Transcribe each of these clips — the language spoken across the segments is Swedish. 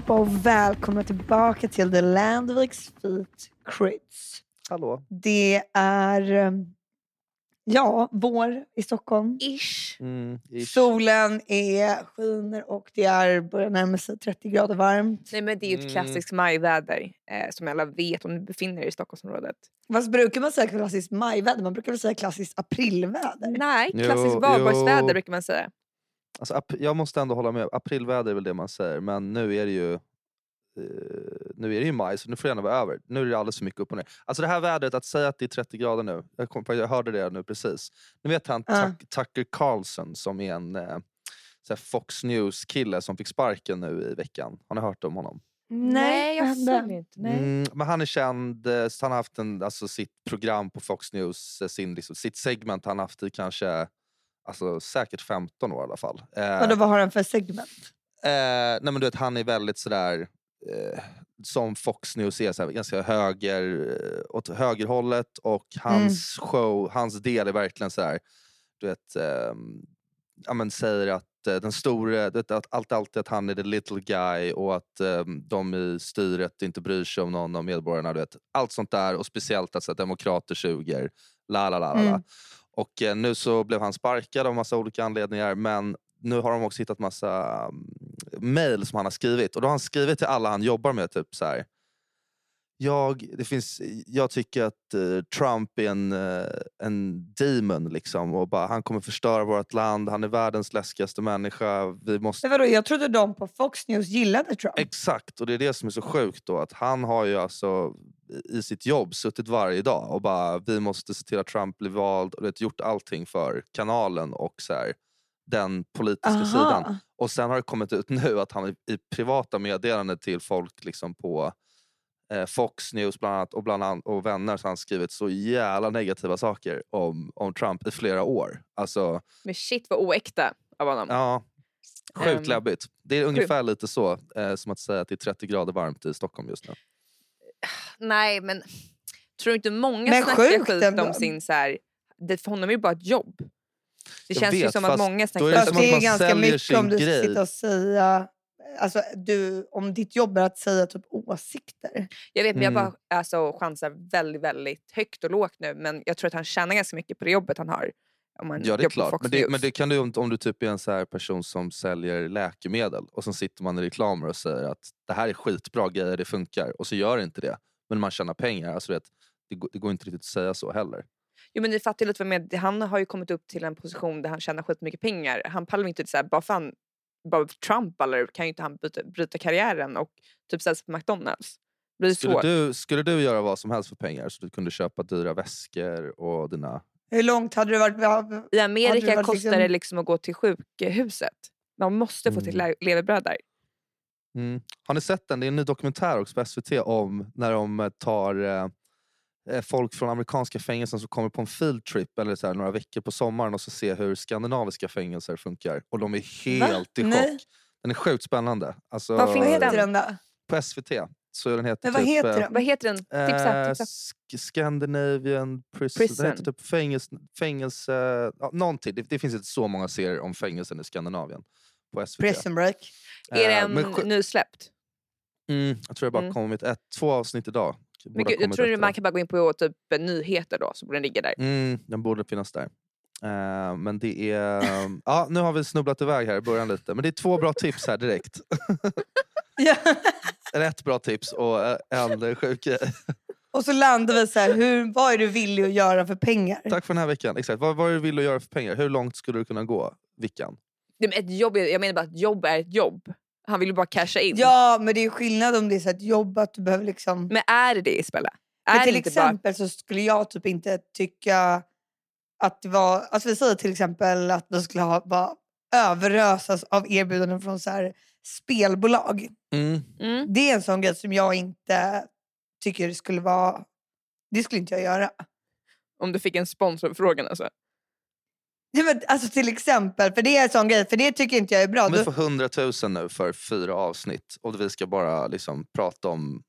Allihopa och välkomna tillbaka till The Landviks Feet Crits. Hallå. Det är eh, ja, vår i Stockholm. Ish. Mm, ish. Solen är skiner och det är börjar närma sig 30 grader varmt. Nej, men det är ju ett Mm. klassiskt majväder eh, som alla vet om du befinner dig i Stockholmsområdet. Vad brukar man säga klassiskt majväder? Man brukar väl säga klassiskt aprilväder? Nej, klassiskt valborgsväder brukar man säga. Alltså, jag måste ändå hålla med. Aprilväder är väl det man säger. Men nu är det ju eh, nu är det ju maj så nu får det gärna vara över. Nu är det alldeles för mycket upp och ner. Alltså det här vädret, att säga att det är 30 grader nu. Jag, kom, jag hörde det nu precis. Ni vet han. Tuck- Tucker Carlson som är en eh, Fox News kille som fick sparken nu i veckan. Har ni hört om honom? Nej, jag följer inte. Nej. Mm, men han är känd, eh, så han har haft en, alltså, sitt program på Fox News, eh, sin, liksom, sitt segment han har haft i kanske alltså, säkert 15 år i alla fall. Eh, Vadå, vad har han för segment? Eh, nej men du vet, han är väldigt sådär, eh, som Fox News är, såhär, ganska höger, eh, åt högerhållet och hans show, hans del är verkligen såhär, du vet, ehm, ja men säger att eh, den store, vet, att allt alltid att han är the little guy och att ehm, de i styret inte bryr sig om någon av medborgarna. Du vet. Allt sånt där och speciellt att så här, demokrater suger. La, la, la, la. Mm. Och eh, nu så blev han sparkad av massa olika anledningar men nu har de också hittat massa um, mail som han har skrivit och då har han skrivit till alla han jobbar med typ så här. Jag, det finns, jag tycker att eh, Trump är en, eh, en demon liksom och bara, han kommer förstöra vårt land, han är världens läskigaste människa. Vi måste... Men vadå, jag trodde de på Fox News gillade Trump. Exakt, och det är det som är så sjukt då att han har ju alltså i sitt jobb suttit varje dag och bara vi måste se till att Trump blir vald och vet, gjort allting för kanalen och så här, den politiska Aha. sidan. Och sen har det kommit ut nu att han i i privata meddelanden till folk liksom på eh, Fox News bland annat, och, bland annat, och vänner så har han skrivit så jävla negativa saker om, om Trump i flera år. Alltså, Men shit vad oäkta av honom. ja, sjukt Ehm, läbbigt. Det är ungefär lite så eh, som att säga att det är 30 grader varmt i Stockholm just nu. Nej men tror du inte många Men snackar sjukt skit ändå. om sin så här, det, för honom är det ju bara ett jobb. Det Jag känns ju vet, som att många snackar det Fast som det är ganska mycket om du ska grej. sitta och säga... Alltså, du, om ditt jobb är att säga typ åsikter. Jag vet men jag Mm. bara alltså, chansar väldigt väldigt högt och lågt nu men jag tror att han tjänar ganska mycket på det jobbet han har. Om man Ja det är klart. Men det, men det kan du om, om du typ är en så här person som säljer läkemedel och sen sitter man i reklamer och säger att det här är skitbra grejer, det funkar och så gör det inte det. Men man tjänar pengar. Alltså det, det, går, det går inte riktigt att säga så heller. Jo men ni fattar lite menar. Han har ju kommit upp till en position där han tjänar skitmycket pengar. Han pallar inte så här, bara fan, bara Trump ballar kan ju inte han byta, bryta karriären och typ sig på McDonalds. Det blir Skulle svårt. du, skulle du göra vad som helst för pengar så du kunde köpa dyra väskor och dina... Hur långt hade det varit? I Amerika varit kostar liksom- det liksom att gå till sjukhuset. Man måste få till Mm. le- levebröd där. Mm. Har ni sett den? Det är en ny dokumentär också på SVT om när de tar eh, eh, folk från amerikanska fängelser som kommer på en field trip eller så här, några veckor på sommaren och så ser hur skandinaviska fängelser funkar. Och de är helt i Nej. chock. Den är sjukt spännande. Alltså, Vad heter den? då? På SVT. Så den heter Men vad typ, heter eh, den? Vad heter den? Tipsa, eh, tipsa. Scandinavian Prison. Prison. Den heter typ fängelse... fängelse ja, någonting. Det, det finns inte så många serier om fängelsen i Skandinavien. På SVT. Prison break. Är Eh, den men sj- nysläppt? Mm, jag tror det bara Mm. kommit ett, två avsnitt idag. Men gud, jag tror att man kan bara gå in på typ nyheter då så borde den ligga där. Mm, den borde finnas där. Eh, men det är... ja, nu har vi snubblat iväg här i början lite. Men det är två bra tips här direkt. Ett bra tips och eh, en sjuk. Och så landar vi så här, hur, vad är du villig att göra för pengar? Tack för den här veckan. Exakt. Vad, vad är du vill göra för pengar? Hur långt skulle du kunna gå? Vickan? Nej, men Ett jobb, jag menar bara att jobb är ett jobb. Han vill ju bara casha in. Ja, men det är skillnad om det är så ett jobb att du behöver liksom... Men är det det Isabella? Men Är till det inte bara... exempel så skulle jag typ inte tycka att det var... Alltså vi säger till exempel att vi skulle ha, bara överösas av erbjudanden från så här spelbolag. Mm. Mm. Det är en sån grej som jag inte tycker skulle vara... Det skulle inte jag göra. Om du fick en sponsorfrågan alltså. Ja, men, alltså till exempel, för det är en sån grej, för det tycker inte jag är bra. Om vi får 100 000 nu för fyra avsnitt och vi ska bara liksom prata om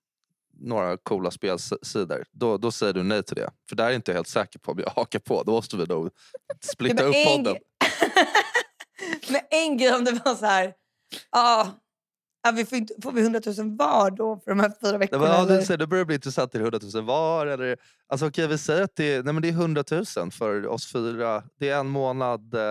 några coola spelsidor, då, då säger du nej till det. För där är inte jag helt säker på om jag hakar på. Då måste vi nog splitta upp podden. Men en grej om det var så här... Ja, Ja, vi får, inte, får vi 100 000 var då för de här fyra Ja, veckorna? men, ja, det, det börjar bli intressant. Är det 100 000 var? Eller, alltså, okej, vi säger att det är, nej, men det är 100 000 för oss fyra. Det är en månad. Eh,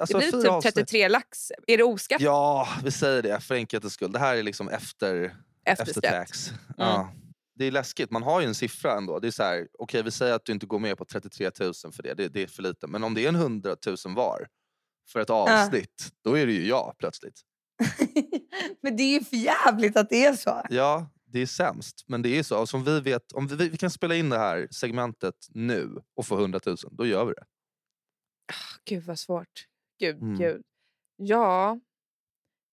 alltså, det blir fyra typ avsnitt. 33 lax. Är det oskatt Ja, vi säger det för enkelhetens skull. Det här är liksom efter, efter tax. Ja. Det är läskigt. Man har ju en siffra ändå. Det är så här, okej, vi säger att du inte går med på 33 000 för det. det. Det är för lite. Men om det är en 100 000 var för ett avsnitt, då är det ju jag plötsligt. Men det är ju för jävligt att det är så. Ja, det är sämst. Men det är så. Och som vi vet, om vi, vi kan spela in det här segmentet nu och få 100 000, då gör vi det. Gud vad svårt. Gud, Mm. gud. Ja,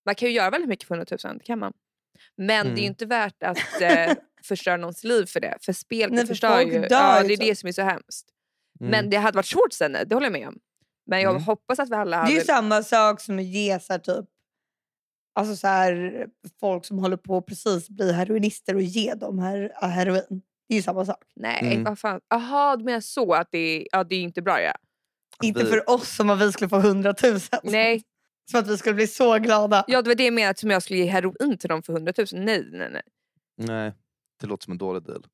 man kan ju göra väldigt mycket för 100 000, det kan man. Men det är Mm. ju inte värt att eh, förstöra någons liv för det. För spel Nej, för förstör ju. dör Ja, det är så. det som är så hemskt. Mm. Men det hade varit svårt nej, det håller jag med om. Men jag Mm. hoppas att vi alla Det är hade... ju samma sak som att ge så här, typ, alltså så här, folk som håller på att precis bli heroinister och ge dem her heroin. Det är ju samma sak. Nej, Mm. vad fan. Jaha, du menar så att det är, ja, det är inte bra ja. Inte vi- för oss som att vi skulle få 100 000. Nej, Som att vi skulle bli så glada. ja, det var det jag menade, som jag skulle ge heroin till dem för 100 000. Nej, nej, nej. Nej, det låter som en dålig deal.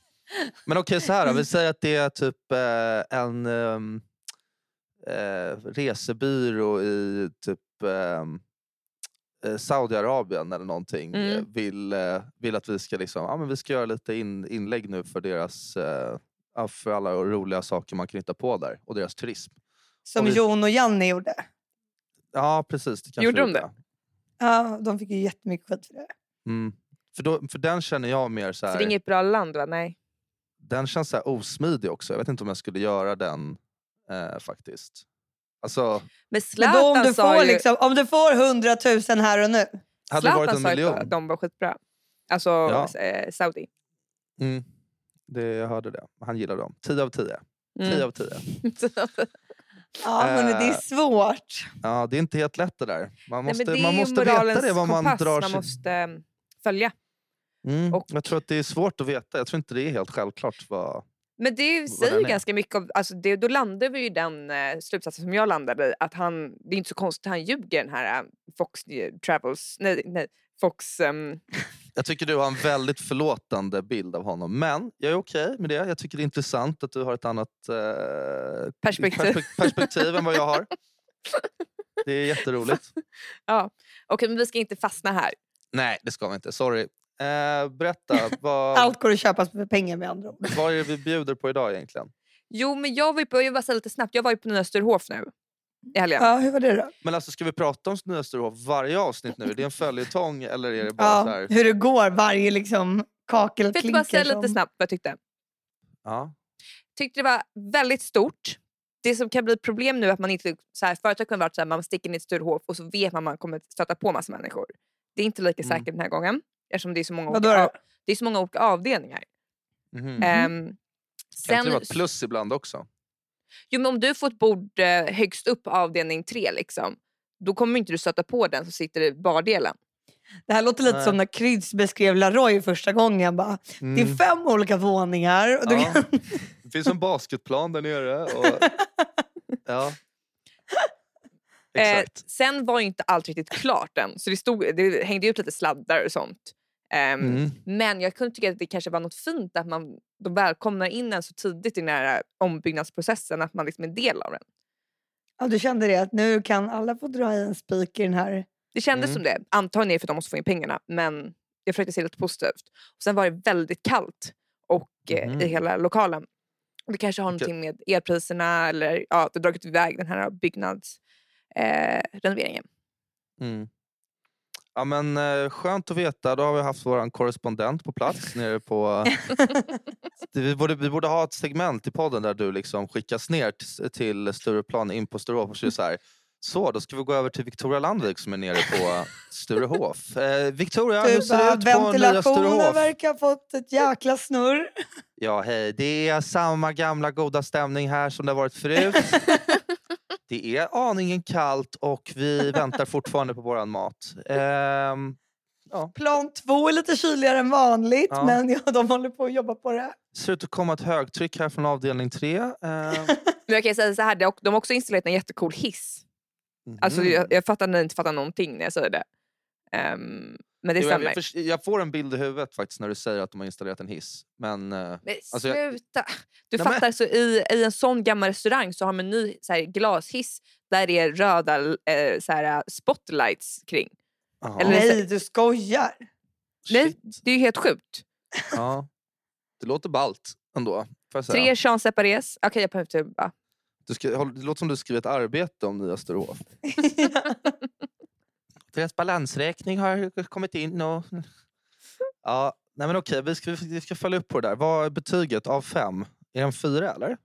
Men okej, så här då. Vi säger att det är typ eh, en ehm, eh, resebyrå i typ ehm, eh, Saudiarabien eller någonting Mm. eh, vill, eh, vill att vi ska, liksom, ja, men vi ska göra lite in, inlägg nu för deras för alla roliga saker man kan hitta på där och deras turism. Som och vi- Jon och Janne gjorde. Ja, precis. Det Gjorde de gjorde. Ja, de fick ju jättemycket skit för det. Mm. För, då, för den känner jag mer så här. det är inget bra land va? Nej. den känns så osmidig också. Jag vet inte om jag skulle göra den eh, faktiskt. Alltså, Men Men då om, Zlatan du får ju... liksom, om du får 100 000 här och nu. hade det varit Zlatan en sa miljon. att de var skitbra. Alltså Ja. eh, Saudi. Mm, det, jag hörde det. Han gillar dem. 10 av 10. 10 Mm. av 10. Ja, men det är Eh, svårt. Ja, det är inte helt lätt det där. Man Nej, måste, men det är man måste veta det vad man drar man sig... måste eh, följa. Mm, och- Jag tror att det är svårt att veta. Jag tror inte det är helt självklart. Vad... Men det säger ju ganska mycket om, alltså det, då landar vi i den eh, slutsatsen som jag landade i. Att han, det är inte så konstigt att han ljuger den här eh, Fox Travels, nej, nej Fox, ehm, Jag tycker du har en väldigt förlåtande bild av honom. Men jag är okej med det. Jag tycker det är intressant att du har ett annat eh, Perspektiv. perspek- perspektiv än vad jag har. Det är jätteroligt. ja. Okej men vi ska inte fastna här. Nej, det ska vi inte. Sorry. Eh, berätta, vad, Allt går att köpa för pengar med andra ord. vad är det vi bjuder på idag egentligen? Jo men jag var ju på, jag vill bara säga lite snabbt, jag var ju på Nya Sturehof nu i helgen. Ja, hur var det då? Men alltså, ska vi prata om Nya Sturehof varje avsnitt nu? Är det en följetong eller är det bara så Ja, här? hur det går varje liksom kakel Vet du bara säga lite som... snabbt vad jag tyckte? Ja. Tyckte det var väldigt stort. Det som kan bli ett problem nu är att man inte, så här, förut har det kunnat vara så här, man sticker in i ett Sturehof och så vet man att man kommer stöta på massa människor. Det är inte lika Mm. säkert den här gången eftersom det är så många, Vadå olika, då? av, det är så många olika avdelningar. Mhm. Ehm, Kan inte det vara ett plus ibland också? jo, men om du får ett bord eh, högst upp på avdelning tre, liksom, då kommer inte du stöta på den som sitter i bardelen. Det här låter lite Nej. som när Kryds beskrev Laroy första gången. Bara, Det är Mm. fem olika våningar. Och du Ja. kan... Det finns en basketplan där nere. Och... Ja. Eh, Exakt. sen var ju inte allt riktigt klart än, så det, stod, det hängde ut lite sladdar och sånt. Ehm, Mm. Men jag kunde tycka att det kanske var något fint att man, de välkomnar in en så tidigt i den här ombyggnadsprocessen att man liksom är del av den. ja, du kände det, att nu kan alla få dra i en spik i den här. Det kändes Mm. som det. Antagligen för att de måste få in pengarna men jag försökte se lite positivt. Och sen var det väldigt kallt och, eh, Mhm. i hela lokalen. Det kanske har någonting med elpriserna eller ja, det har dragit iväg den här byggnadsrenoveringen. Eh. Mm. Ja, men, eh, skönt att veta. Då har vi haft vår korrespondent på plats. nere på, vi, borde, vi borde ha ett segment i podden där du liksom skickas ner till, till Stureplan, in på Sturehof. Och så, så, här, så, då ska vi gå över till Victoria Landvik som är nere på Sturehof. Eh, Victoria, hur Du ser bara, det ut på nya ventilationen Sturehof? verkar ha fått ett jäkla snurr. Ja, hej. Det är samma gamla goda stämning här som det har varit förut. Det är aningen kallt och vi väntar fortfarande på våran mat. Ehm, Plan två är lite kyligare än vanligt Ja. men ja, de håller på att jobba på det. ser ut att komma ett högtryck här från avdelning tre. Ehm, Men jag kan säga så här, det- de har också installerat en jättecool hiss. Alltså, mhm. jag, jag fattar ni inte fattar någonting när jag säger det. Ehm, Men det Jo, jag, stämmer. jag, förs- jag får en bild i huvudet faktiskt när du säger att de har installerat en hiss. Men eh, Men Alltså, jag- sluta! Du Nej, men- fattar, så i, i en sån gammal restaurang så har man en ny så här, glashiss där det är röda eh, så här, spotlights kring. ja, Eller- Nej, du skojar. Nej, shit. det är ju helt sjukt. Ja. Det låter ballt ändå. Jag. Tre Champs Separés. Okej, jag behöver typ bara... Du ska, det låter som du skriver ett arbete om nya Sturehof. Deras balansräkning har kommit in och... Ja, nej men okej, vi ska, vi ska följa upp på det där. Vad är betyget av fem? Är det en fyra eller?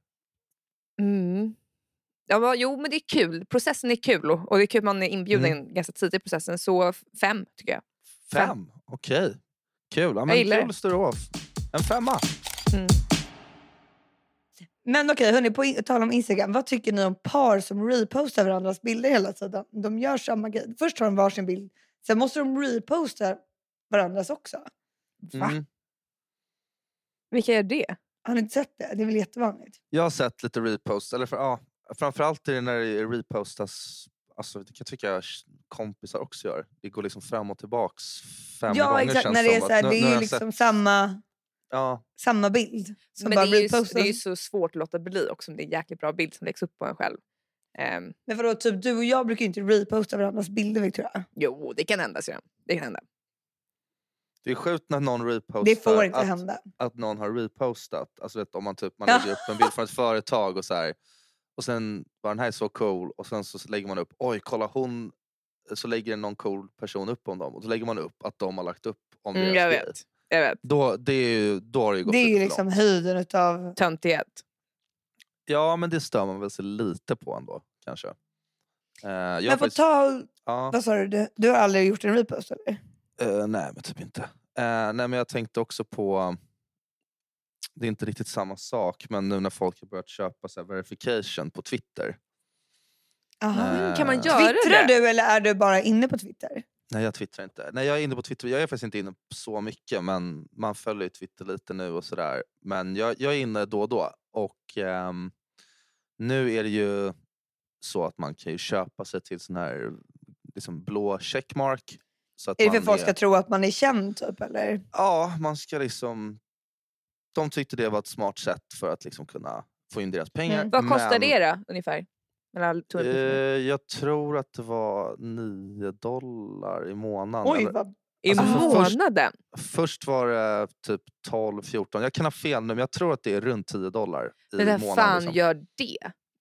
Mm. Ja, men, jo, men det är kul. Processen är kul och, och det är kul att man är inbjuden Mm. ganska tidigt i processen. Så fem tycker jag. Fem. Fem? Okej. Kul. Ja, men kul. Sturehof. En femma. Mm. Men okej, hörni, på tal om Instagram. Vad tycker ni om par som repostar varandras bilder hela tiden? De gör samma grej. Först tar de varsin bild, sen måste de reposta varandras också. Va? Mm. Vilka är det? Har ni inte sett det? Det är väl jättevanligt? Jag har sett lite repost. Eller för, ja, framförallt är det när det repostas Alltså, det kan jag tycka kompisar också gör. Det går liksom fram och tillbaks fem ja, gånger exakt. känns När det är så här, nu- det är ju liksom sett- samma, Ja, samma bild. Som Men bara det är, ju, det är ju så svårt att låta bli också om det är en jäkligt bra bild som läggs upp på en själv. Ehm, Men vadå, typ du och jag brukar ju inte reposta varandras bilder Victoria. jo, det kan hända. Så det kan hända. det är sjukt när någon repostar Det får inte att, hända. att någon har repostat. Alltså vet, om man, typ, man lägger upp en bild från ett företag och så här. Och sen var den här så cool och sen så lägger man upp, oj kolla hon, så lägger någon cool person upp om dem och så lägger man upp att de har lagt upp om Mm, deras jag vet. Jag vet. Då, det är ju, då har det ju gått Det är ju liksom långt. höjden utav... Töntighet. Ja men det stör man väl sig lite på ändå kanske. Eh, jag har Men på faktiskt- tal... ja, Vad sa du? du? Du har aldrig gjort en repost eller? eh, nej men typ inte. Eh, nej men jag tänkte också på, det är inte riktigt samma sak men nu när folk har börjat köpa så här, verification på Twitter. Aha. Eh, Kan man göra Twittrar det? du eller är du bara inne på Twitter? Nej jag twittrar inte. Nej jag är inne på Twitter, jag är faktiskt inte inne så mycket men man följer ju Twitter lite nu och sådär. Men jag, jag är inne då och då och ehm, nu är det ju så att man kan ju köpa sig till sån här liksom blå checkmark. Så att Är det för man att folk ska tro att man är känd typ eller? Ja, man ska liksom... De tyckte det var ett smart sätt för att liksom kunna få in deras pengar. Mm. Vad kostar men, det då ungefär? Och Eh, jag tror att det var 9 dollar i månaden. Oj eller- vad... I alltså, för först- månaden? Först var det typ 12-14. Jag kan ha fel nu men jag tror att det är runt 10 dollar i Men vem månaden. fan liksom. gör det?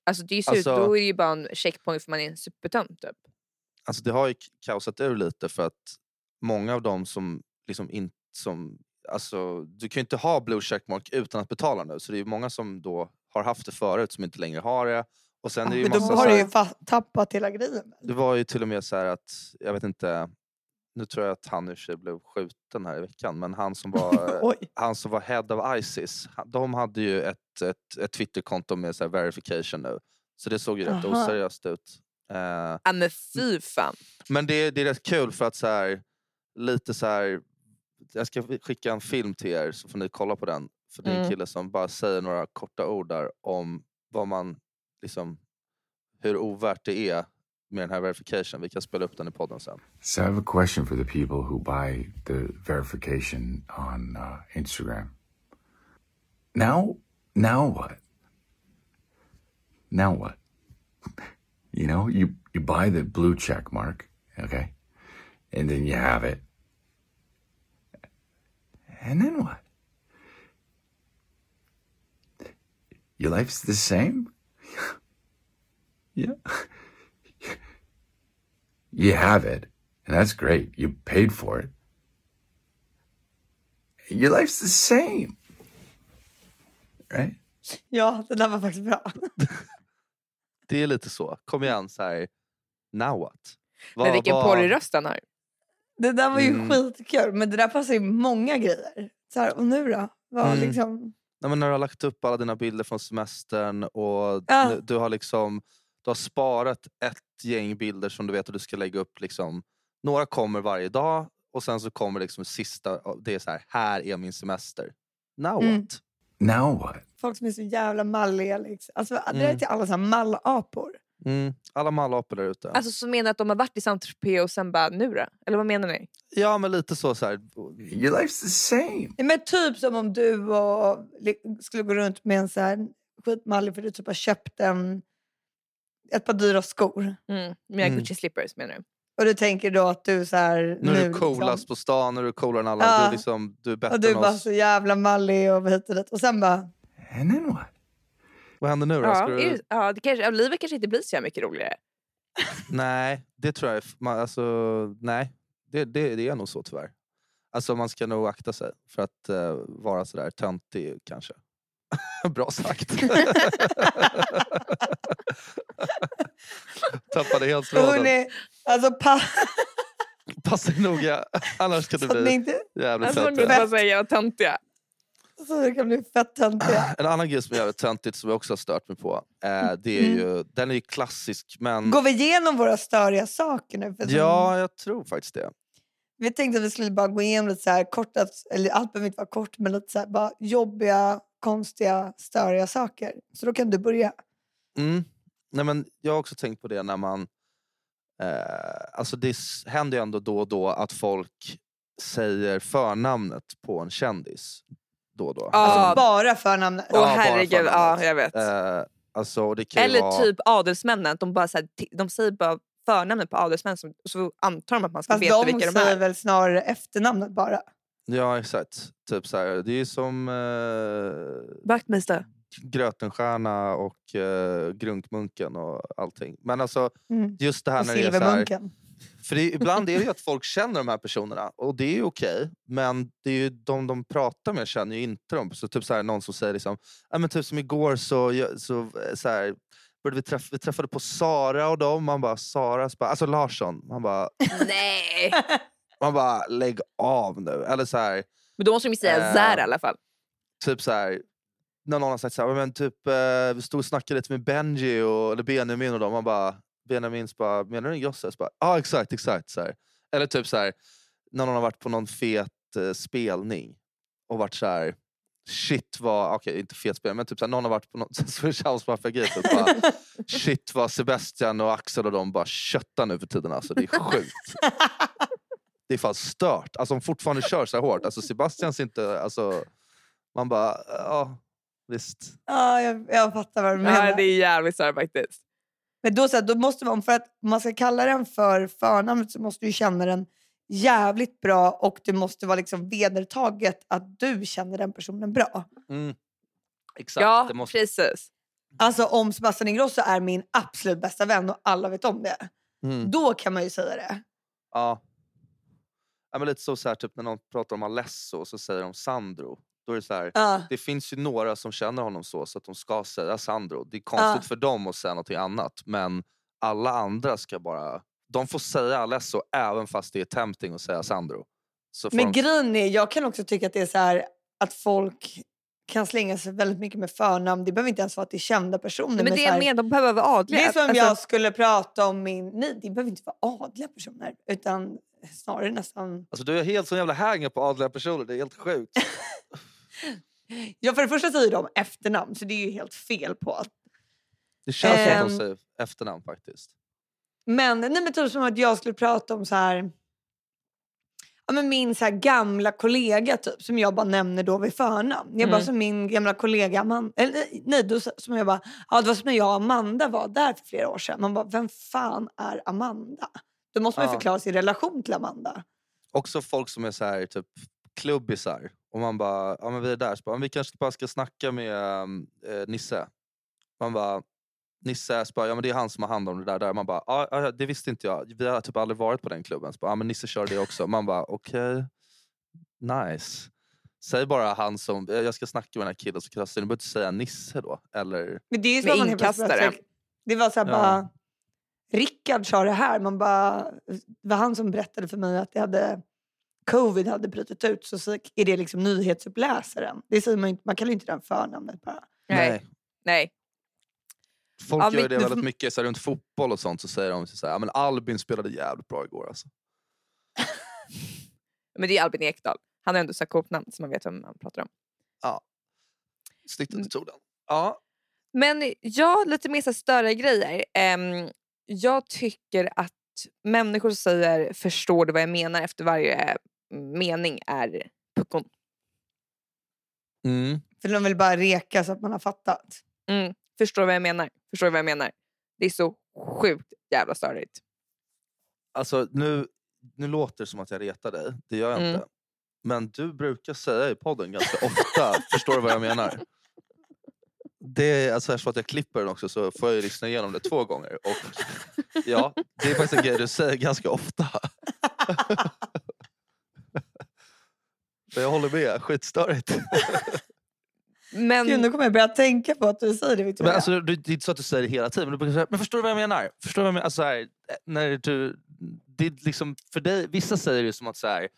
Alltså, det är ju slut, Alltså- då är det ju bara en checkpoint för man är en supertönt typ. Alltså, det har ju kaosat ur lite för att många av dem som liksom inte... Som, alltså, du kan ju inte ha blue checkmark utan att betala nu. Så det är ju många som då har haft det förut som inte längre har det. Och sen är det ju Men då har du ju tappat hela grejen. Det var ju till och med så här att, jag vet inte, nu tror jag att han i och för sig blev skjuten här i veckan, men han som var, han som var head of Isis, de hade ju ett, ett, ett Twitterkonto med så här verification nu. Så det såg ju rätt Aha. oseriöst ut. Eh, Ja men fy fan. men det, det är rätt kul för att så här, lite så här, jag ska skicka en film till er så får ni kolla på den. För det är en Mm. kille som bara säger några korta ord där om vad man, liksom, hur ovärt det är med den här verification. Vi kan spela upp den i podden sen. So I have a question for the people who buy the verification on uh, Instagram. Now, now what? Now what? You know, you you buy the blue check mark, okay, and then you have it, and then what? Your life's the same. yeah. You have it, and that's great. You paid for it. Your life's the same. Right? Ja, det där var faktiskt bra. Det är lite så. Kom igen, så här, now what? Men Vad- vilken vad- porrröst han har. Det där var ju Mm. skitkul, men det där passar ju många grejer. Så här, och nu då? Vad Mm. liksom... Nej, men när du har lagt upp alla dina bilder från semestern och Ja. du har liksom du har sparat ett gäng bilder som du vet att du ska lägga upp. Liksom, några kommer varje dag och sen så kommer liksom sista, det är så här, här är min semester. Now Mm. what? Now what? Folk som är så jävla malliga. Liksom. Alltså, Det är Mm. till alla så här mallapor. Mm. Alla mallapor där ute. Alltså som menar att de har varit i Saint-Tropez och sen bara nu då? Eller vad menar ni? Ja, men lite så. så här. Your life's the same. Men typ som om du och, skulle gå runt med en så här skitmallig för du typ har köpt en, ett par dyra skor. Mm. Mina Mm. Gucci slippers menar du? Och du tänker då att du så här, Nu är du liksom- coolast på stan, nu är du coolare än alla. Ja. Du, är liksom, du är bättre Och du än bara oss. så jävla mallig och hit och dit. Och sen bara, And then what? Vad händer nu då? Ja, du... ja det kanske, livet kanske inte blir så mycket roligare. Nej, det tror jag man, alltså, nej. Det, det, det är nog så tyvärr. Alltså man ska nog akta sig för att eh, vara sådär töntig kanske. Bra sagt. Tappade helt tråden. alltså pa- Passa noga, annars kan det bli inte, jävligt Alltså, hon bara säga töntiga. Så det kan bli fett töntiga. En annan grej som är jävligt töntigt som jag också har stört mig på. Eh, det är Mm. ju, den är ju klassisk men... Går vi igenom våra störiga saker nu? För som- Ja, jag tror faktiskt det. Vi tänkte att vi skulle bara gå igenom lite så här kort, eller allt behöver inte vara kort, men lite så här, bara jobbiga, konstiga, störiga saker. Så då kan du börja. Mm. Nej, men jag har också tänkt på det när man... Eh, alltså det händer ju ändå då och då att folk säger förnamnet på en kändis. Då och då. Ja. Alltså bara förnamnet. Ja, Åh bara herregud, ja jag vet. Eh, alltså, Eller vara, typ adelsmännen, de, bara, så här, de säger bara förnamnet på adelsmän som- så antar de att man ska Fast veta de vilka de säger är. väl snarare efternamnet bara. Ja, exakt. Typ så här, det är ju som eh, Vaktmästare. Grötenstjärna och eh, Grunkmunken och allting. Men alltså, Mm. just det här Och när det är så här, Silvermunken. För det, ibland är det ju att folk känner de här personerna och det är ju okej. men det är ju de de pratar med känner ju inte dem. Så typ så här, någon som säger liksom, ja, men typ som igår så, så, så här, började vi, träffa, vi träffade på Sara och dem. Man bara, Sara? Bara, alltså Larsson. Man bara, Nej! man bara, lägg av nu. Eller så här, Men då måste de ju säga Eh. Zär i alla fall. typ så här, när någon har sagt så här, men typ, eh, vi stod och snackade lite med Benji och, eller Benjamin och dem. Man bara, Benjamin så bara, menar du en Josse? Ja ah, exakt, exakt. Så här. Eller typ så här, när någon har varit på någon fet eh, spelning och varit så här, shit vad, okej inte fet spelning men typ så här, någon har varit på någon Swedish House Mafia-grej. Typ, bara, shit vad Sebastian och Axel och de bara köttar nu för tiden alltså. Det är sjukt. Det är fan stört. Alltså de fortfarande kör så här hårt. Alltså Sebastians inte, alltså man bara, ja visst. Ja, jag, jag fattar vad du menar. Ja, det är jävligt här faktiskt. Men då, så här, då måste man, för att om man ska kalla den för förnamnet så måste du känna den jävligt bra och det måste vara liksom vedertaget att du känner den personen bra. Mm. Exakt. Ja, det måste, precis. Alltså om Sebastian Ingrosso är min absolut bästa vän och alla vet om det, mm. då kan man ju säga det. Ja. ja men lite så, så här, typ när någon pratar om Alesso så säger de Sandro. Då är det så här, Ja. det finns ju några som känner honom så, så att de ska säga Sandro. Det är konstigt Ja. för dem att säga någonting annat. Men alla andra ska bara... De får säga Alesso även fast det är tempting att säga Sandro. Men de, grejen är, jag kan också tycka att det är så här att folk kan slänga sig väldigt mycket med förnamn. Det behöver inte ens vara att det är kända personer. Men det så är här- med, de behöver vara adliga. Det är som Alltså, jag skulle prata om min... Nej, det behöver inte vara adliga personer. Utan snarare nästan... alltså, du är helt sån jävla hänger på adliga personer. Det är helt sjukt. Ja, för det första säger de efternamn, så det är ju helt fel på att... Det känns som att Ehm. de säger efternamn faktiskt. Men, nej, men typ som att jag skulle prata om så här... Ja, men min så här gamla kollega typ, som jag bara nämner då vid förnamn. Jag bara Mm. som min gamla kollega Amanda. Eller, nej, nej, då, som jag bara, ja, det var som när jag och Amanda var där för flera år sedan. Man bara, vem fan är Amanda? Då måste man ju Ja. förklara sin relation till Amanda. Också folk som är så här, typ klubbisar. Och man bara, ja men vi är där. Så bara, "Men vi kanske bara ska snacka med äh, Nisse. Man bara, Nisse, så bara, ja men det är han som har hand om det där. där. Man bara, ja det visste inte jag. Vi har typ aldrig varit på den klubben. Så bara, ja men Nisse kör det också. Man bara, okej, nice. Säg bara han som, "Eh, jag ska snacka med den här killen som kastar. Du behöver inte säga Nisse då. Eller, Men det är ju Med som plötsligt inkastare. Det var så här Ja. bara... Rickard sa det här. Man bara, det var han som berättade för mig att det hade, covid hade brutit ut. Så, så är det liksom nyhetsuppläsaren. Det säger man, man kallar ju inte den förnamnet bara. Nej. Nej. Folk Ja, gör men det du väldigt mycket så här, runt fotboll och sånt. Så säger de så här, ja men Albin spelade jävligt bra igår alltså. Men det är Albin Ekdal. Han har ändå så namn så man vet vem man pratar om. Snyggt att Mm. du tog den. Ja, Men ja, lite mer så större grejer. Ehm, jag tycker att människor säger förstår du vad jag menar efter varje mening är puckon. Mm. För de vill bara reka så att man har fattat. Mm. Förstår du vad jag menar? Förstår du vad jag menar? Det är så sjukt jävla störigt. Alltså, nu, nu låter det som att jag retar dig. Det gör jag Mm. inte. Men du brukar säga i podden ganska ofta, förstår du vad jag menar? Det är, alltså eftersom att jag klipper den också så får jag lyssna igenom det två gånger. Och ja, det är faktiskt en grej du säger ganska ofta. Men jag håller med, skitstörigt. Men Gud, nu kommer jag börja tänka på att du säger det Victoria. Men alltså, du- det är inte så att du säger det hela tiden, men du brukar säga men förstår du vad jag menar? Förstår du vad jag menar? Alltså, så här, när du, det är liksom, för dig, vissa säger det som att så här,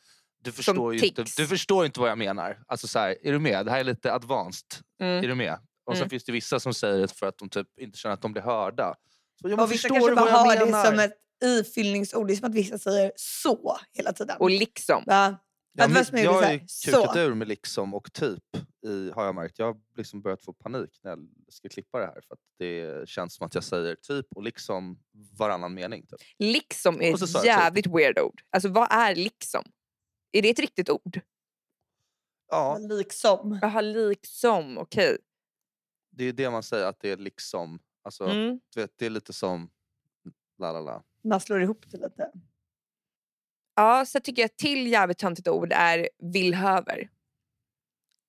du, förstår ju inte, du förstår inte vad jag menar. Alltså, så här, är du med? Det här är lite advanced. mm. Är du med? Och sen Mm. finns det vissa som säger det för att de typ inte känner att de blir hörda. Så, ja, men och vissa förstår kanske bara har det som ett ifyllningsord. Det är som att vissa säger så hela tiden. Och liksom. Va? Ja, men jag har ju kukat ur med liksom och typ, i, har jag märkt. Jag har liksom börjat få panik när jag ska klippa det här. För att det känns som att jag säger typ och liksom varannan mening. Typ. Liksom är ett typ. jävligt weird ord. Alltså vad är liksom? Är det ett riktigt ord? Ja, Liksom. Jaha, liksom. Okej. det är det man säger, att det är liksom... Alltså, Mm. du vet, det är lite som... La, la, la. Man slår ihop det lite. Ja, så tycker jag ett till jävligt töntigt ord är villhöver.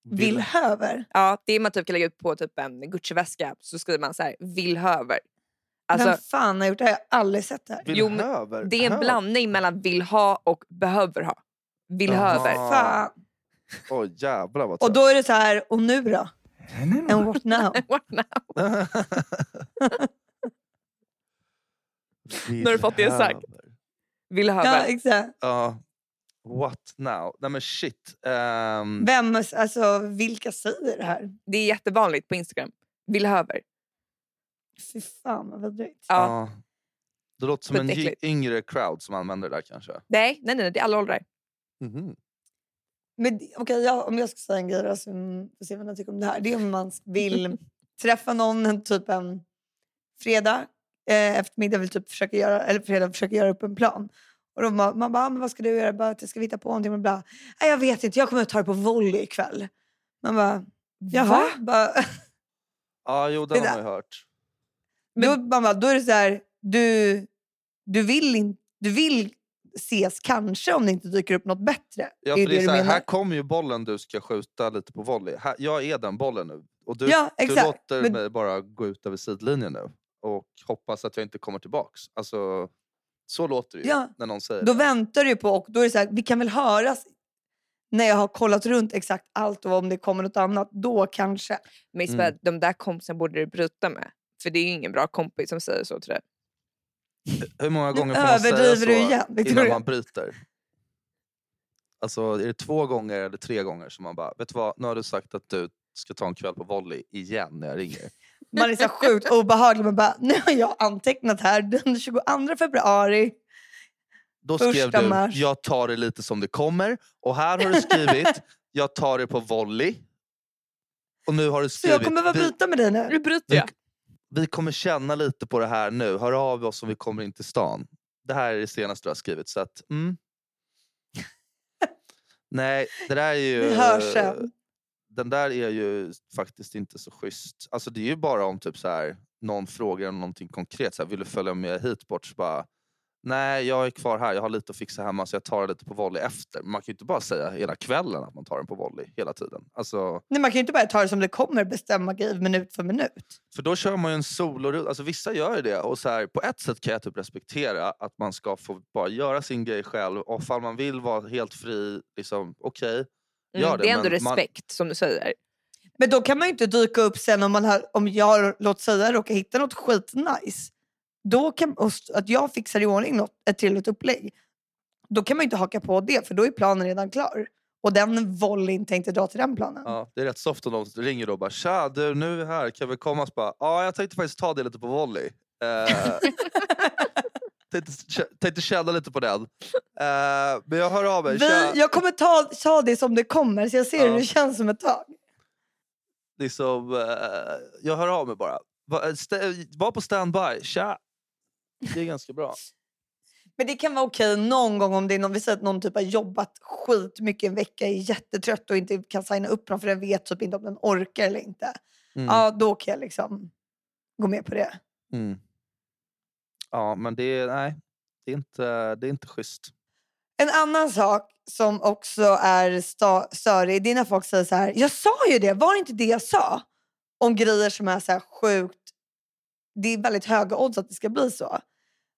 Villhöver. Ja, det är man typ kan lägga ut på typ en Gucci-väska så skriver man så här villhöver. Alltså, Vem fan har gjort det här? Jag har aldrig sett det här. Jo, men det är en blandning mellan vill ha och behöver ha. Villhöver. Fan. Oj jävlar vad Och då är det så här, och nu då? And what now? What now? Nu har du fått det sagt. Villhöver. Villhöver. Ja, exakt. Ja. What now? Nej men shit. Ehm, Vem, alltså vilka säger det här? Det är jättevanligt på Instagram. Villhöver. Fy fan vad vidrigt. Ja. ja. Det låter som en y- Skitäckligt. yngre crowd som använder det där kanske. Nej, nej, nej, det är alla åldrar. Mhm. Men okej, jag, om jag ska säga en grej då, får se vad ni tycker om det här. Det är om man vill träffa någon en typ en fredag eh, eftermiddag, vill typ försöka göra, eller fredag försöka göra upp en plan. Och då man, man bara, ah, men vad ska du göra? Bara, att jag ska vi hitta på någonting? Man bara, Nej, jag vet inte, jag kommer att ta det på volley ikväll. Man bara, jaha? Va? Bara, Ja, jo Det den har man ju hört. då, man bara, då är det så här, du, du, vill in, du vill ses kanske om det inte dyker upp något bättre. Ja, är för det är du så här, här kommer ju bollen du ska skjuta lite på volley. Här, jag är den bollen nu. Och du, Ja, du låter Men- mig bara gå ut över sidlinjen nu. Och hoppas att jag inte kommer tillbaks. Alltså, så låter det ju Ja, när någon säger Då det. väntar du ju på, och då är det så här, vi kan väl höras när jag har kollat runt exakt allt och om det kommer något annat, då kanske. Men Isabel, Mm. de där kompisarna borde du bryta med. För det är ju ingen bra kompis som säger så till dig. Hur många gånger får man säga så du igen, innan man bryter? Alltså är det två gånger eller tre gånger som man bara, vet du vad, nu har du sagt att du ska ta en kväll på volley igen när jag ringer. Man är så sjukt obehaglig. Man bara, nu har jag antecknat här den 22 februari. Då skrev du, mars. jag tar det lite som det kommer. Och här har du skrivit, jag tar det på volley. Och nu har du Så skrivit, jag kommer bara vi, byta med dig Nu nu. bryter vi, jag. vi kommer känna lite på det här nu. Hör av oss om vi kommer in till stan. Det här är det senaste du har skrivit. Så att, mm. Nej, det där är ju... Vi hörs sen. Den där är ju faktiskt inte så schysst. Alltså det är ju bara om typ så här, någon frågar om någonting konkret. Så här, vill du följa med hit bort? Så bara, Nej, jag är kvar här. Jag har lite att fixa hemma så jag tar det lite på volley efter. Man kan ju inte bara säga hela kvällen att man tar den på volley hela tiden. Alltså, Nej, man kan ju inte bara ta det som det kommer, bestämma grejer minut för minut. för då kör man ju en solo alltså Vissa gör ju det. Och så här, på ett sätt kan jag typ respektera att man ska få bara göra sin grej själv. Och ifall man vill vara helt fri, liksom, okej. Gör Mm, det är ändå men man- respekt som du säger. Men då kan man ju inte dyka upp sen om, man har, om jag, låt säga, råkar hitta något skitnice. Då kan, att jag fixar i ordning något, ett trevligt upplägg. Då kan man ju inte haka på det för då är planen redan klar. Och den volleyn tänkte dra till den planen. Ja, det är rätt soft om de ringer då och bara “Tja, du, nu är vi här, kan vi komma?” så bara, “Ja, jag tänkte faktiskt ta det lite på volley.” Eh, tänkte, tänkte känna lite på den. Eh, men jag hör av mig. Vi, jag kommer ta, ta det som det kommer så jag ser Ja. hur det känns om ett tag. liksom, eh, jag hör av mig bara. Var, eh, var på standby, tja! Det är ganska bra. Men det kan vara okej någon gång om det är någon, vi säger att någon typ har jobbat skitmycket en vecka, är jättetrött och inte kan signa upp någon för den vet typ inte om den orkar eller inte. Mm. Ja, då kan jag liksom gå med på det. Mm. Ja, men det är, nej, det är, inte, det är inte schysst. En annan sak som också är störig, det är när folk säger så här, jag sa ju det, var det inte det jag sa? Om grejer som är så här sjukt, det är väldigt höga odds att det ska bli så.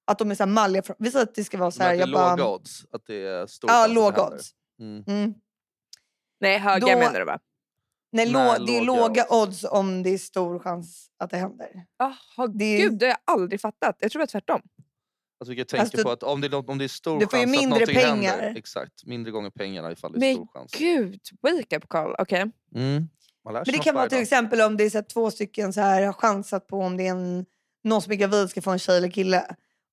Att de är så här malliga. Vi säger att det ska vara så här, att det är jag bara, låga odds. Att det är stor Ja, låga odds. Mm. Mm. Nej, höga Då- menar du va? Nej, Nej, lå- det är låga odds om det är stor chans att det händer. Jaha, Det är- gud det har jag aldrig fattat. Jag tror det var tvärtom. Alltså, vi kan tänka Alltså, på att om det, är, om det är stor du får ju mindre att pengar. händer. Exakt, mindre gånger pengarna ifall det är Men stor chans. Gud, wake up call. Okej. Mm. Lär sig Men det kan vara till dag. exempel om det är så här, två stycken så här, har chansat på om det är en, någon som är gravid ska få en tjej eller kille.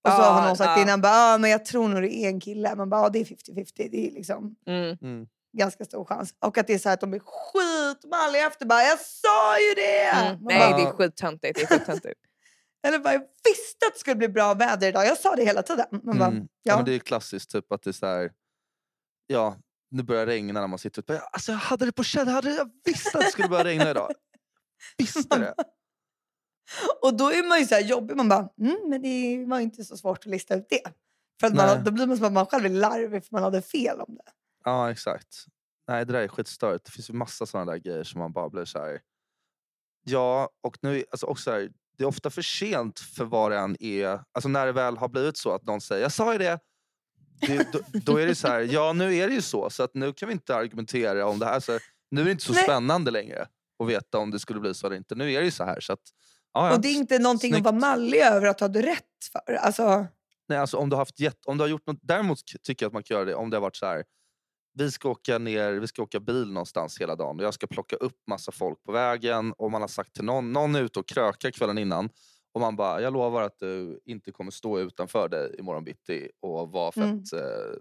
Och så Ja, har någon sagt ja. innan, bara, ah, men jag tror nog det är en kille. Man bara, ah, det är 50-50. Det är liksom Mm. Mm. Ganska stor chans. Och att det är så här att de är skitmalliga efter. Bara, jag sa ju det! Mm. Nej, bara, det är skittöntigt. Det är skittöntigt. Eller bara, jag visste att det skulle bli bra väder idag. Jag sa det hela tiden. Man bara, Mm. Ja. ja. men det är klassiskt, typ att det är så här, ja, nu börjar det regna när man sitter ute. Alltså, jag hade det på känn, jag, hade, jag visste att det skulle börja regna idag. Visste det. Och då är man ju så här jobbig. Man bara, mm, men det var inte så svårt att lista ut det. För att man, då blir man som att man själv är larvig för man hade fel om det. Ja, exakt. Nej, det där är skitstörigt. Det finns ju massa sådana där grejer som man bara blir så här. Ja, och nu, alltså också så här, det är ofta för sent för vad det än är. Alltså när det väl har blivit så att någon säger jag sa ju det. det då, då är det så här, ja nu är det ju så. Så att nu kan vi inte argumentera om det här. Så nu är det inte så Nej. spännande längre att veta om det skulle bli så eller inte. Nu är det ju så här. Så att, ja. Och det är inte någonting Snyggt. att vara mallig över att ha du rätt för. Alltså, Nej, alltså om du har haft jätt, om du har gjort något, däremot tycker jag att man kan göra det om det har varit så här. Vi ska åka ner, vi ska åka bil någonstans hela dagen och jag ska plocka upp massa folk på vägen och man har sagt till någon, någon är ute och krökar kvällen innan och man bara, jag lovar att du inte kommer stå utanför dig imorgon bitti och vara fett, Mm. eh,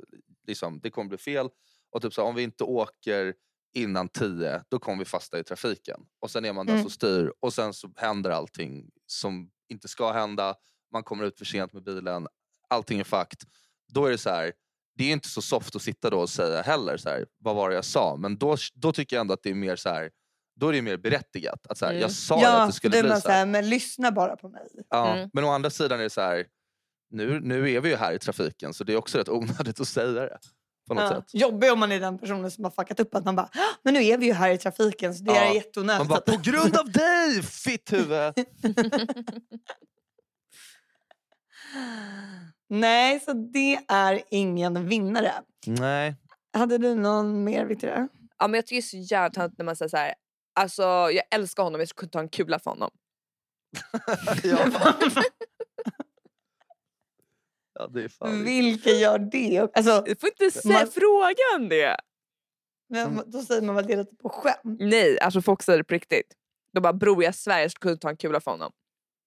liksom, det kommer bli fel. Och typ så, här, om vi inte åker innan tio, då kommer vi fasta i trafiken. Och sen är man den Mm. som styr och sen så händer allting som inte ska hända. Man kommer ut för sent med bilen, allting är fakt. Då är det så här, det är inte så soft att sitta då och säga heller så här, vad var det jag sa? Men då, då tycker jag ändå att det är mer så här, då är det mer berättigat. Att så här, Mm. Jag sa ja, att det skulle är bli man så så här. men lyssna bara på mig. Ja, Mm. Men å andra sidan är det så här, nu, nu är vi ju här i trafiken så det är också rätt onödigt att säga det. På något Ja. sätt. Jobbig om man är den personen som har fuckat upp att man bara, "Ah, men nu är vi ju här i trafiken så det Ja. är Man jätteonödigt. bara, på grund av dig fitthuvud! Nej, så det är ingen vinnare. Nej. Hade du någon mer Victoria? Ja, men jag tycker det är så jävla töntigt när man säger så här. Alltså, jag älskar honom, jag skulle kunna ta en kula för honom. ja. ja, det är fan Vilka gör det? Alltså, Du får inte säga Man- frågan det. men, då säger man väl det lite på skämt? Nej, alltså folk säger det på riktigt. De bara, bror jag svär jag skulle kunna ta en kula för honom.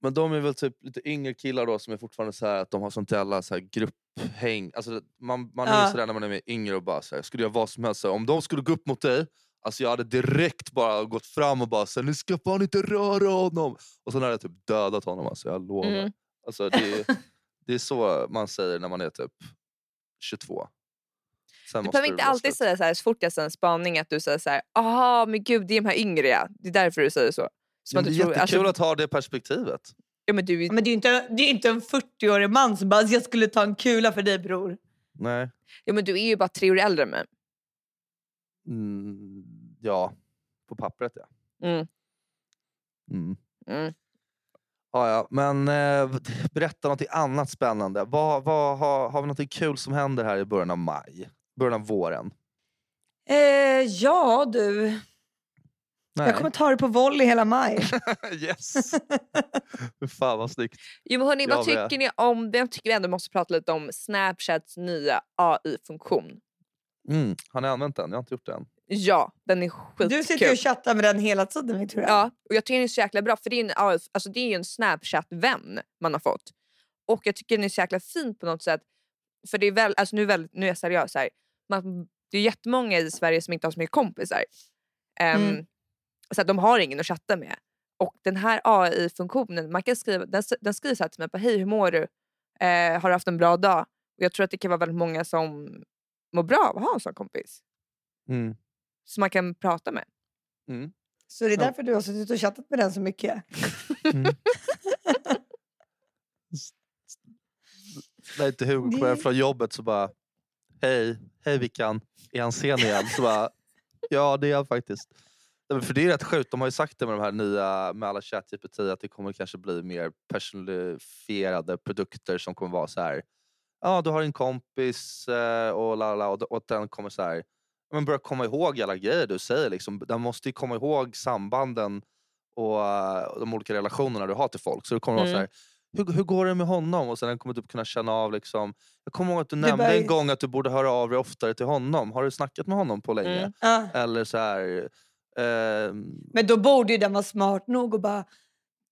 Men de är väl typ lite yngre killar då som är fortfarande så här att de har sånt jävla så här grupphäng. Alltså, man man är Ja. ju sådär när man är yngre och bara så här, skulle göra vad som helst. Så här, om de skulle gå upp mot dig, alltså jag hade direkt bara gått fram och bara så här, ni ska fan inte röra honom. Och sen hade jag typ dödat honom, alltså, jag lovar. Mm. Alltså, det, är, det är så man säger när man är typ 22. Sen Du behöver inte alltid säga så här så fort jag säger en spaning att du säger så här, aha men gud det är de här yngre ja. Det är därför du säger så. Som Men det är tror- jättekul alltså, att ha det perspektivet. ja, men du, är- Men det är ju inte, det är inte en 40-årig man som bara, jag skulle ta en kula för dig bror. Nej. ja, men du är ju bara tre år äldre än mig. Mm, ja, på pappret ja. Mm. Mm. Mm. Ja, ja. Men eh, berätta något annat spännande. Vad, vad, har, har vi något kul som händer här i början av maj? Början av våren? Eh, ja du, Nej. jag kommer ta det på volley hela maj. yes! Fan vad snyggt. Jo, men hörni, vad Jag med. tycker ni om, jag tycker vi ändå måste prata lite om Snapchats nya AI-funktion. Mm. Har ni använt den? Jag har inte gjort det än. Ja, den är skitkul. Du sitter ju och chattar med den hela tiden Victoria. Ja, och jag tycker den är så jäkla bra för det är, en, AI alltså det är ju en Snapchat-vän man har fått. Och jag tycker den är så jäkla fin på något sätt. För det är väl, alltså nu, är väl, nu är jag seriös här. Man, det är jättemånga i Sverige som inte har så mycket kompisar. Ehm, Mm. Så att de har ingen att chatta med. Och den här AI-funktionen, man kan skriva, den, den skriver så här till mig, bara, hej hur mår du? Eh, har du haft en bra dag? Och jag tror att det kan vara väldigt många som mår bra av att ha en sån kompis. Mm. Som man kan prata med. Mm. Så det är Ja. därför du har suttit och chattat med den så mycket? Mm. När inte Hugo kommer från jobbet så bara Hej, hej Vickan, är han sen igen? Så bara, ja det är han faktiskt. För det är rätt sjukt, de har ju sagt det med de här nya, med alla ChatGPT att det kommer kanske bli mer personifierade produkter som kommer vara så här. Ja, du har en kompis eh, och la la, la och, den kommer så här. Men börja komma ihåg alla grejer du säger. Liksom. Den måste ju komma ihåg sambanden och eh, de olika relationerna du har till folk. Så det kommer vara så Mm. här. Hur, hur går det med honom? Och sen den kommer typ kunna känna av liksom. Jag kommer ihåg att du Det nämnde bara- en gång att du borde höra av dig oftare till honom. Har du snackat med honom på länge? Mm. Ja. Eller så här. Ehm, Men då borde ju den vara smart nog och bara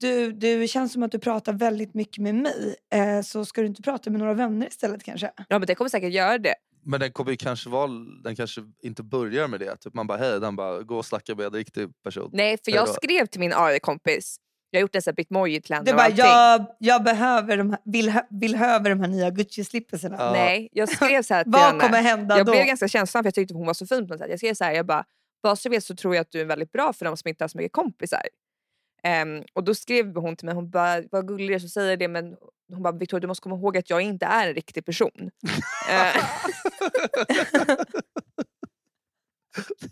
du, du känns som att du pratar väldigt mycket med mig. Eh, så ska du inte prata med några vänner istället kanske? Ja men det kommer säkert göra det. men den kommer ju kanske vara, den kanske inte börjar med det. Typ man bara hej, den bara gå och snacka med en riktig person. Nej för jag skrev till min AI-kompis. Jag har gjort en sån bitmoji till henne Du och bara, allting. jag, jag behöver de här, vill, vill höver de här nya Gucci-slippersarna. Ja. Nej, jag skrev så här till Vad henne. kommer hända Jag då? blev ganska känslig för jag tyckte hon var så fin på något sätt. Jag skrev så här, jag bara, bara så vet så tror jag att du är väldigt bra för de som inte har så mycket kompisar. Ehm, och då skrev hon till mig, hon bara, vad gullig du som säger det men hon bara, Victoria du måste komma ihåg att jag inte är en riktig person. Eh,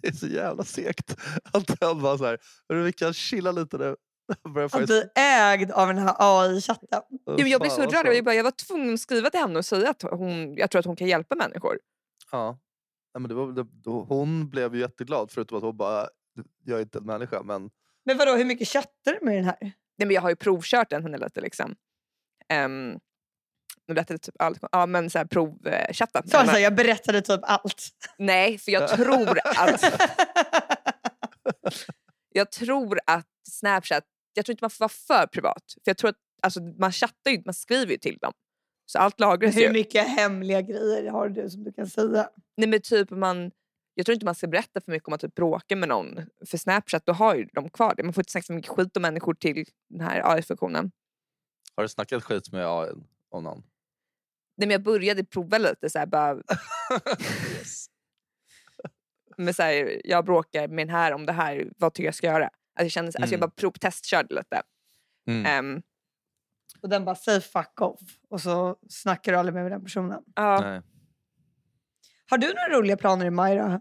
Det är så jävla segt. Att den bara så här, "Hörru, vi kan chilla lite nu. Att bli ägd av den här AI-chatten. Jag blev så vad rörd, jag, bara, jag var tvungen att skriva till henne och säga att hon, jag tror att hon kan hjälpa människor. Ja. Nej, men det var, det, då- hon blev ju jätteglad förutom att hon bara, jag är inte en människa men Men vadå, hur mycket chattar du med den här? Nej, men jag har ju provkört den henne lite liksom. Um, nu lät det typ allt, ja men så här provchattat Så alltså, jag berättade typ allt. Nej, för jag tror att jag tror att Snapchat, jag tror inte man får vara för privat. För jag tror att alltså, man chattar ju, man skriver ju till dem. Så allt lagras Hur ju. mycket hemliga grejer har du som du kan säga? Nej, men typ man, jag tror inte man ska berätta för mycket om man typ bråkar med någon. För Snapchat, då har ju de kvar det. Man får inte snacka så mycket skit om människor till den här AI-funktionen. har du snackat skit med AI om någon? Nej, men jag började prova lite så här, bara, med så här, jag bråkar med den här om det här, vad tycker jag ska göra? Alltså jag, kände, alltså jag Mm. bara provtestkörde lite. Mm. Ehm, Och den bara säger fuck off. Och så snackar du aldrig mer med den personen. ja. Nej. Har du några roliga planer i maj då?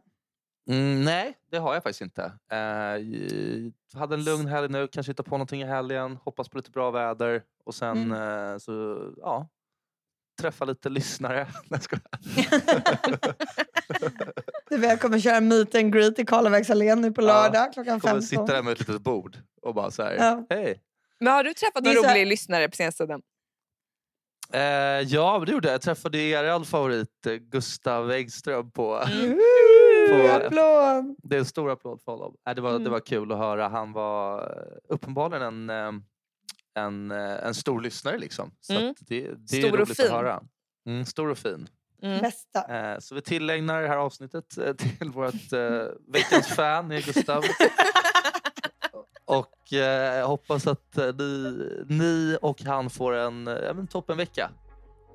Mm, nej, det har jag faktiskt inte. Eh, jag hade en lugn helg nu, kanske hitta på någonting i helgen, hoppas på lite bra väder och sen eh, så, ja, träffa lite lyssnare. Nej, jag. Du vet, jag kommer köra meet and greet i Karlavägsallén nu på Ja, lördag klockan kommer 15. sitta där med ett litet bord och bara så här, Ja. hej. Men har du träffat Det några så här- roliga lyssnare på senaste tiden? Eh, ja, det gjorde jag. Jag träffade er favorit eh, Gustav Engström på... Mm. På- applåd! Det är en stor applåd för honom. Eh, det, var, det Mm. var kul att höra. Han var eh, uppenbarligen en, eh, en, en stor lyssnare. Liksom. Så Mm. att det, det är Stor och roligt fin. att höra. Mm, stor och fin. Mm. Eh, så vi tillägnar det här avsnittet till vårt eh, veckans fan, är Gustav. Och eh, jag hoppas att eh, ni, ni och han får en, eh, en toppenvecka.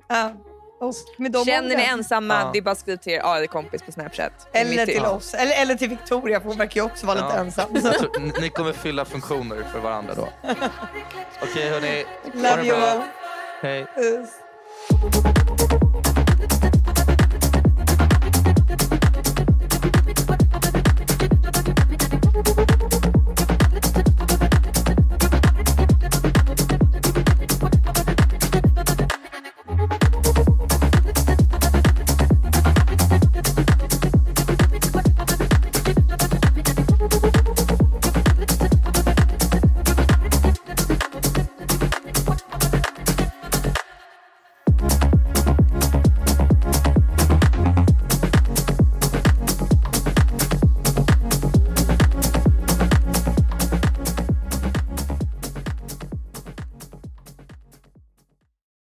Ja. Och med de Känner ni orden. ensamma, Ja. det är bara att skriva till er AI-kompis på Snapchat. Eller till tips. oss. Eller, eller till Victoria, för hon verkar ju också vara lite Ja. ensam. Jag tror, ni- ni kommer fylla funktioner för varandra då. Okej hörni, ha Love det you bra. all. Hej. Puss.